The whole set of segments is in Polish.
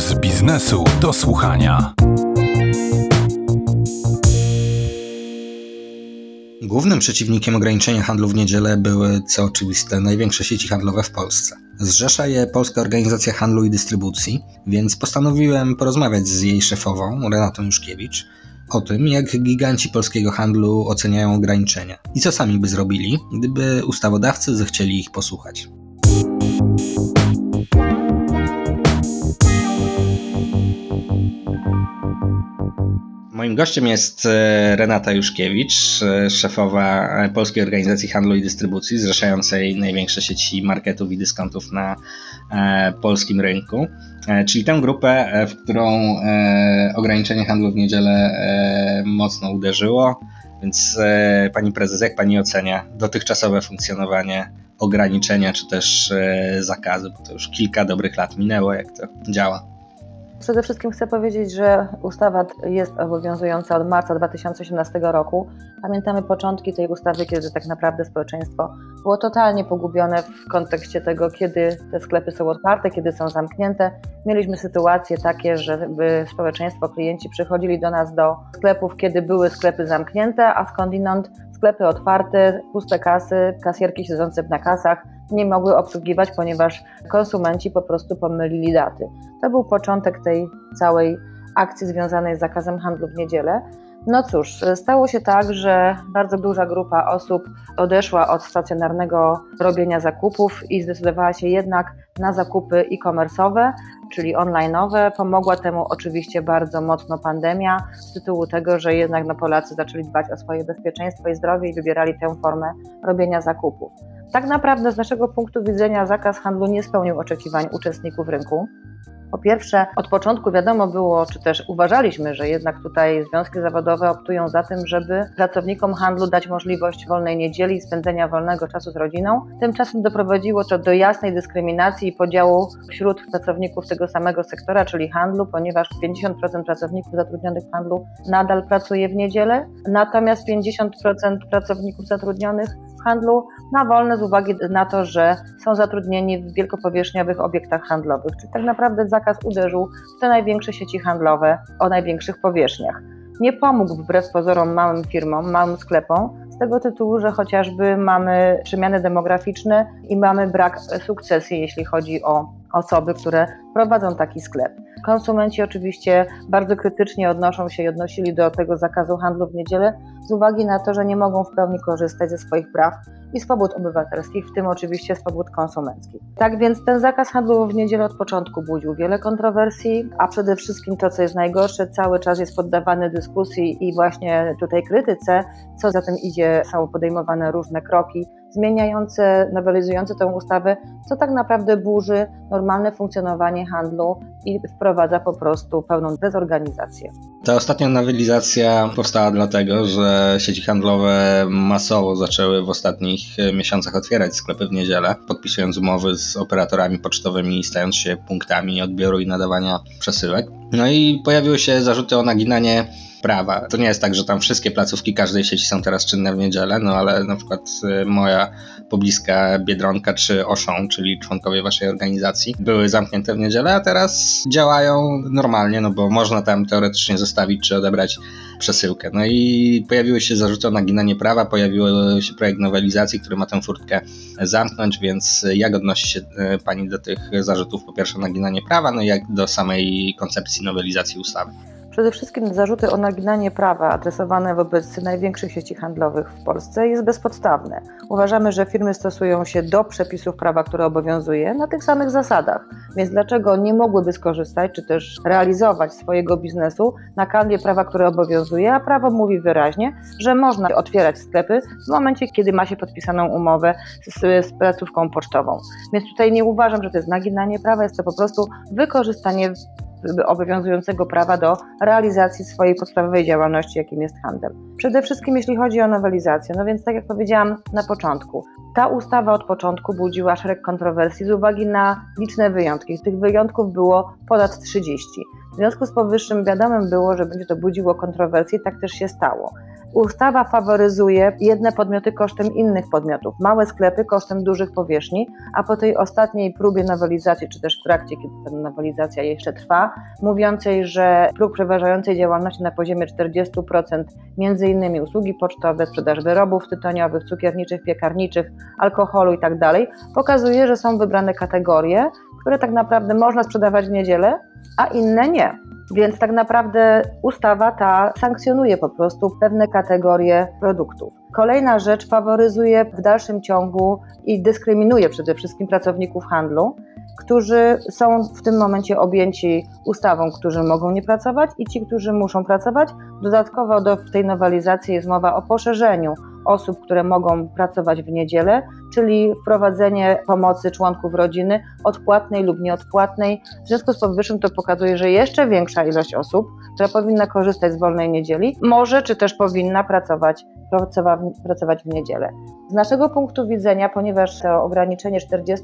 z biznesu do słuchania. Głównym przeciwnikiem ograniczenia handlu w niedzielę były, co oczywiste, największe sieci handlowe w Polsce. Zrzesza je Polska Organizacja Handlu i Dystrybucji, więc postanowiłem porozmawiać z jej szefową, Renatą Juszkiewicz, o tym, jak giganci polskiego handlu oceniają ograniczenia i co sami by zrobili, gdyby ustawodawcy zechcieli ich posłuchać. Moim gościem jest e, Renata Juszkiewicz, e, szefowa Polskiej Organizacji Handlu i Dystrybucji, zrzeszającej największe sieci marketów i dyskontów na e, polskim rynku, czyli tę grupę, w którą ograniczenie handlu w niedzielę mocno uderzyło. Więc pani prezes, jak pani ocenia dotychczasowe funkcjonowanie ograniczenia czy też zakazu, bo to już kilka dobrych lat minęło, jak to działa? Przede wszystkim chcę powiedzieć, że ustawa jest obowiązująca od marca 2018 roku. Pamiętamy początki tej ustawy, kiedy tak naprawdę społeczeństwo było totalnie pogubione w kontekście tego, kiedy te sklepy są otwarte, kiedy są zamknięte. Mieliśmy sytuacje takie, żeby społeczeństwo, klienci przychodzili do nas do sklepów, kiedy były sklepy zamknięte, a skądinąd sklepy otwarte, puste kasy, kasjerki siedzące na kasach nie mogły obsługiwać, ponieważ konsumenci po prostu pomylili daty. To był początek tej całej akcji związanej z zakazem handlu w niedzielę. No cóż, stało się tak, że bardzo duża grupa osób odeszła od stacjonarnego robienia zakupów i zdecydowała się jednak na zakupy e-commerce'owe, czyli online'owe. Pomogła temu oczywiście bardzo mocno pandemia, z tytułu tego, że jednak no, Polacy zaczęli dbać o swoje bezpieczeństwo i zdrowie i wybierali tę formę robienia zakupów. Tak naprawdę z naszego punktu widzenia zakaz handlu nie spełnił oczekiwań uczestników rynku. Po pierwsze, od początku wiadomo było, czy też uważaliśmy, że jednak tutaj związki zawodowe optują za tym, żeby pracownikom handlu dać możliwość wolnej niedzieli i spędzenia wolnego czasu z rodziną. Tymczasem doprowadziło to do jasnej dyskryminacji i podziału wśród pracowników tego samego sektora, czyli handlu, ponieważ 50% pracowników zatrudnionych w handlu nadal pracuje w niedzielę, natomiast 50% pracowników zatrudnionych handlu na wolne z uwagi na to, że są zatrudnieni w wielkopowierzchniowych obiektach handlowych. Czyli tak naprawdę zakaz uderzył w te największe sieci handlowe o największych powierzchniach. Nie pomógł wbrew pozorom małym firmom, małym sklepom, z tego tytułu, że chociażby mamy przemiany demograficzne i mamy brak sukcesji, jeśli chodzi o osoby, które prowadzą taki sklep. Konsumenci oczywiście bardzo krytycznie odnoszą się i odnosili do tego zakazu handlu w niedzielę z uwagi na to, że nie mogą w pełni korzystać ze swoich praw i swobód obywatelskich, w tym oczywiście swobód konsumenckich. Tak więc ten zakaz handlu w niedzielę od początku budził wiele kontrowersji, a przede wszystkim to, co jest najgorsze, cały czas jest poddawany dyskusji i właśnie tutaj krytyce, co za tym idzie, są podejmowane różne kroki zmieniające, nowelizujące tę ustawę, co tak naprawdę burzy normalne funkcjonowanie handlu i wprowadza po prostu pełną dezorganizację. Ta ostatnia nowelizacja powstała dlatego, że sieci handlowe masowo zaczęły w ostatnich miesiącach otwierać sklepy w niedzielę, podpisując umowy z operatorami pocztowymi i stając się punktami odbioru i nadawania przesyłek. No i pojawiły się zarzuty o naginanie prawa. To nie jest tak, że tam wszystkie placówki każdej sieci są teraz czynne w niedzielę, no ale na przykład y, moja pobliska Biedronka czy Oszą, czyli członkowie waszej organizacji, były zamknięte w niedzielę, a teraz działają normalnie, no bo można tam teoretycznie zostawić czy odebrać przesyłkę. No i pojawiły się zarzuty o naginanie prawa, pojawił się projekt nowelizacji, który ma tę furtkę zamknąć, więc jak odnosi się y, Pani do tych zarzutów? Po pierwsze naginanie prawa, no i jak do samej koncepcji nowelizacji ustawy? Przede wszystkim zarzuty o naginanie prawa adresowane wobec największych sieci handlowych w Polsce jest bezpodstawne. Uważamy, że firmy stosują się do przepisów prawa, które obowiązuje, na tych samych zasadach. Więc dlaczego nie mogłyby skorzystać, czy też realizować swojego biznesu na kanwie prawa, które obowiązuje, a prawo mówi wyraźnie, że można otwierać sklepy w momencie, kiedy ma się podpisaną umowę z, z placówką pocztową. Więc tutaj nie uważam, że to jest naginanie prawa, jest to po prostu wykorzystanie obowiązującego prawa do realizacji swojej podstawowej działalności, jakim jest handel. Przede wszystkim jeśli chodzi o nowelizację, no więc tak jak powiedziałam na początku, ta ustawa od początku budziła szereg kontrowersji z uwagi na liczne wyjątki. Tych wyjątków było ponad 30. W związku z powyższym wiadomym było, że będzie to budziło kontrowersje, tak też się stało. Ustawa faworyzuje jedne podmioty kosztem innych podmiotów, małe sklepy kosztem dużych powierzchni, a po tej ostatniej próbie nowelizacji, czy też w trakcie, kiedy ta nowelizacja jeszcze trwa, mówiącej, że próg przeważającej działalności na poziomie 40%, między innymi usługi pocztowe, sprzedaż wyrobów tytoniowych, cukierniczych, piekarniczych, alkoholu itd., tak pokazuje, że są wybrane kategorie, które tak naprawdę można sprzedawać w niedzielę, a inne nie. Więc tak naprawdę ustawa ta sankcjonuje po prostu pewne kategorie produktów. Kolejna rzecz faworyzuje w dalszym ciągu i dyskryminuje przede wszystkim pracowników handlu, którzy są w tym momencie objęci ustawą, którzy mogą nie pracować i ci, którzy muszą pracować. Dodatkowo do, tej nowelizacji jest mowa o poszerzeniu osób, które mogą pracować w niedzielę, czyli wprowadzenie pomocy członków rodziny odpłatnej lub nieodpłatnej. W związku z powyższym to pokazuje, że jeszcze większa ilość osób, która powinna korzystać z wolnej niedzieli, może czy też powinna pracować, pracować w niedzielę. Z naszego punktu widzenia, ponieważ to ograniczenie 40%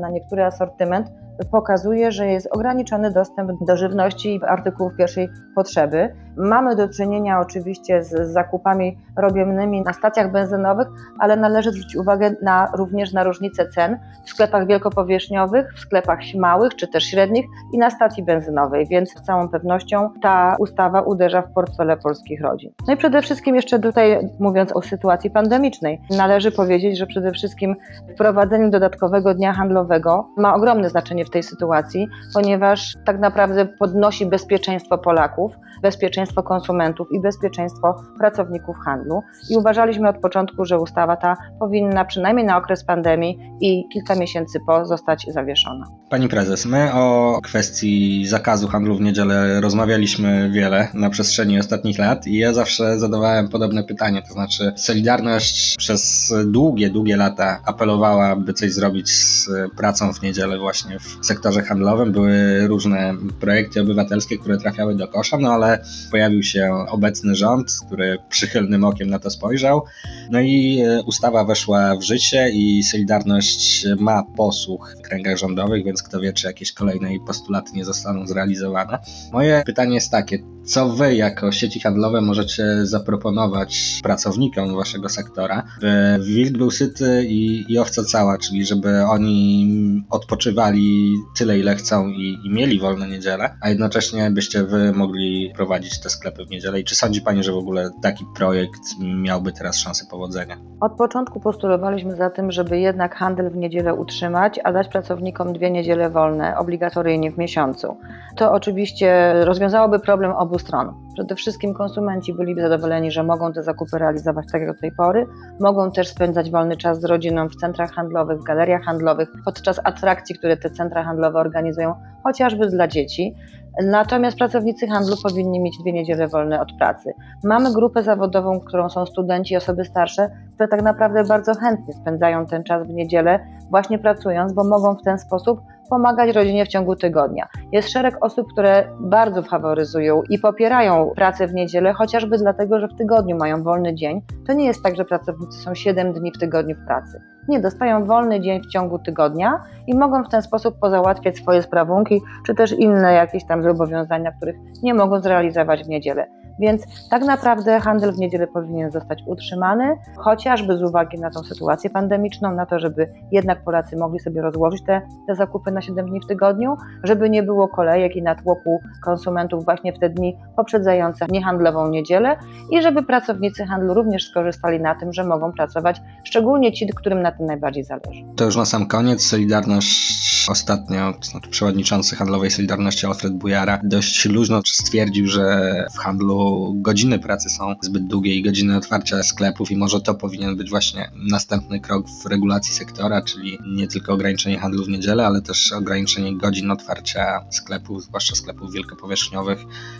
na niektóry asortyment pokazuje, że jest ograniczony dostęp do żywności i artykułów pierwszej potrzeby. Mamy do czynienia oczywiście z zakupami robionymi na stacjach benzynowych, ale należy zwrócić uwagę na, również na różnice cen w sklepach wielkopowierzchniowych, w sklepach małych czy też średnich i na stacji benzynowej, więc z całą pewnością ta ustawa uderza w portfele polskich rodzin. No i przede wszystkim jeszcze tutaj mówiąc o sytuacji pandemicznej, należy powiedzieć, że przede wszystkim wprowadzenie dodatkowego dnia handlowego ma ogromne znaczenie w tej sytuacji, ponieważ tak naprawdę podnosi bezpieczeństwo Polaków, bezpieczeństwo konsumentów i bezpieczeństwo pracowników handlu. I uważaliśmy od początku, że ustawa ta powinna przynajmniej na okres pandemii i kilka miesięcy po zostać zawieszona. Pani prezes, my o kwestii zakazu handlu w niedzielę rozmawialiśmy wiele na przestrzeni ostatnich lat i ja zawsze zadawałem podobne pytanie, to znaczy Solidarność przez długie, długie lata apelowała, by coś zrobić z pracą w niedzielę właśnie w sektorze handlowym. Były różne projekty obywatelskie, które trafiały do kosza, no ale pojawił się obecny rząd, który przychylnym okiem na to spojrzał. No i e, ustawa weszła w życie i Solidarność ma posłuch w kręgach rządowych, więc kto wie, czy jakieś kolejne postulaty nie zostaną zrealizowane. Moje pytanie jest takie, co wy jako sieci handlowe możecie zaproponować pracownikom waszego sektora, by wilk był syty i, i owca cała, czyli żeby oni odpoczywali tyle, ile chcą i, i mieli wolne niedzielę, a jednocześnie byście wy mogli prowadzić te sklepy w niedzielę. I czy sądzi pani, że w ogóle taki projekt miałby teraz szansę powodzenia? Od początku postulowaliśmy za tym, żeby jednak handel w niedzielę utrzymać, a dać pracownikom dwie niedziele wolne obligatoryjnie w miesiącu. To oczywiście rozwiązałoby problem obu stron. Przede wszystkim konsumenci byliby zadowoleni, że mogą te zakupy realizować tak jak do tej pory, mogą też spędzać wolny czas z rodziną w centrach handlowych, w galeriach handlowych, podczas atrakcji, które te centra handlowe organizują, chociażby dla dzieci. Natomiast pracownicy handlu powinni mieć dwie niedziele wolne od pracy. Mamy grupę zawodową, którą są studenci i osoby starsze, które tak naprawdę bardzo chętnie spędzają ten czas w niedzielę, właśnie pracując, bo mogą w ten sposób pomagać rodzinie w ciągu tygodnia. Jest szereg osób, które bardzo faworyzują i popierają pracę w niedzielę, chociażby dlatego, że w tygodniu mają wolny dzień. To nie jest tak, że pracownicy są 7 dni w tygodniu w pracy. Nie, dostają wolny dzień w ciągu tygodnia i mogą w ten sposób pozałatwiać swoje sprawunki, czy też inne jakieś tam zobowiązania, których nie mogą zrealizować w niedzielę. Więc tak naprawdę handel w niedzielę powinien zostać utrzymany, chociażby z uwagi na tą sytuację pandemiczną, na to, żeby jednak Polacy mogli sobie rozłożyć te, te zakupy na 7 dni w tygodniu, żeby nie było kolejek i natłoku konsumentów właśnie w te dni poprzedzające niehandlową niedzielę i żeby pracownicy handlu również skorzystali na tym, że mogą pracować, szczególnie ci, którym na tym najbardziej zależy. To już na sam koniec. Solidarność ostatnio, to znaczy przewodniczący handlowej Solidarności Alfred Bujara dość luźno stwierdził, że w handlu godziny pracy są zbyt długie i godziny otwarcia sklepów i może to powinien być właśnie następny krok w regulacji sektora, czyli nie tylko ograniczenie handlu w niedzielę, ale też ograniczenie godzin otwarcia sklepów, zwłaszcza sklepów wielkopowierzchniowych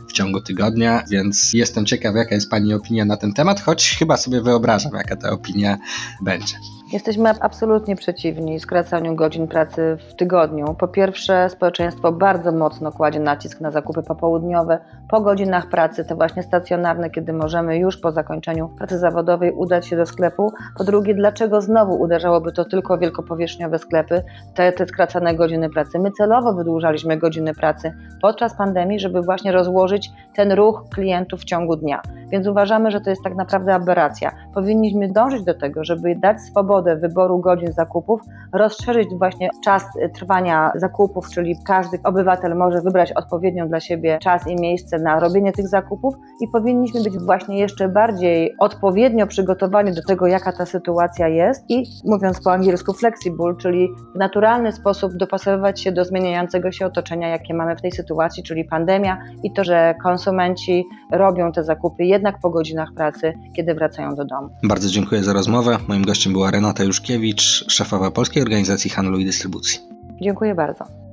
w ciągu tygodnia, więc jestem ciekaw jaka jest Pani opinia na ten temat, choć chyba sobie wyobrażam jaka ta opinia będzie. Jesteśmy absolutnie przeciwni skracaniu godzin pracy w tygodniu. Po pierwsze, społeczeństwo bardzo mocno kładzie nacisk na zakupy popołudniowe, po godzinach pracy, te właśnie stacjonarne, kiedy możemy już po zakończeniu pracy zawodowej udać się do sklepu. Po drugie, dlaczego znowu uderzałoby to tylko wielkopowierzchniowe sklepy, te, te skracane godziny pracy? My celowo wydłużaliśmy godziny pracy podczas pandemii, żeby właśnie rozłożyć ten ruch klientów w ciągu dnia. Więc uważamy, że to jest tak naprawdę aberracja. Powinniśmy dążyć do tego, żeby dać swobodę wyboru godzin zakupów, rozszerzyć właśnie czas y, trwania zakupów, czyli każdy obywatel może wybrać odpowiednią dla siebie czas i miejsce na robienie tych zakupów i powinniśmy być właśnie jeszcze bardziej odpowiednio przygotowani do tego, jaka ta sytuacja jest i mówiąc po angielsku flexible, czyli w naturalny sposób dopasowywać się do zmieniającego się otoczenia, jakie mamy w tej sytuacji, czyli pandemia i to, że konsumenci robią te zakupy jednak po godzinach pracy, kiedy wracają do domu. Bardzo dziękuję za rozmowę. Moim gościem była Renata Juszkiewicz, szefowa Polskiej Organizacji Handlu i Dystrybucji. Dziękuję bardzo.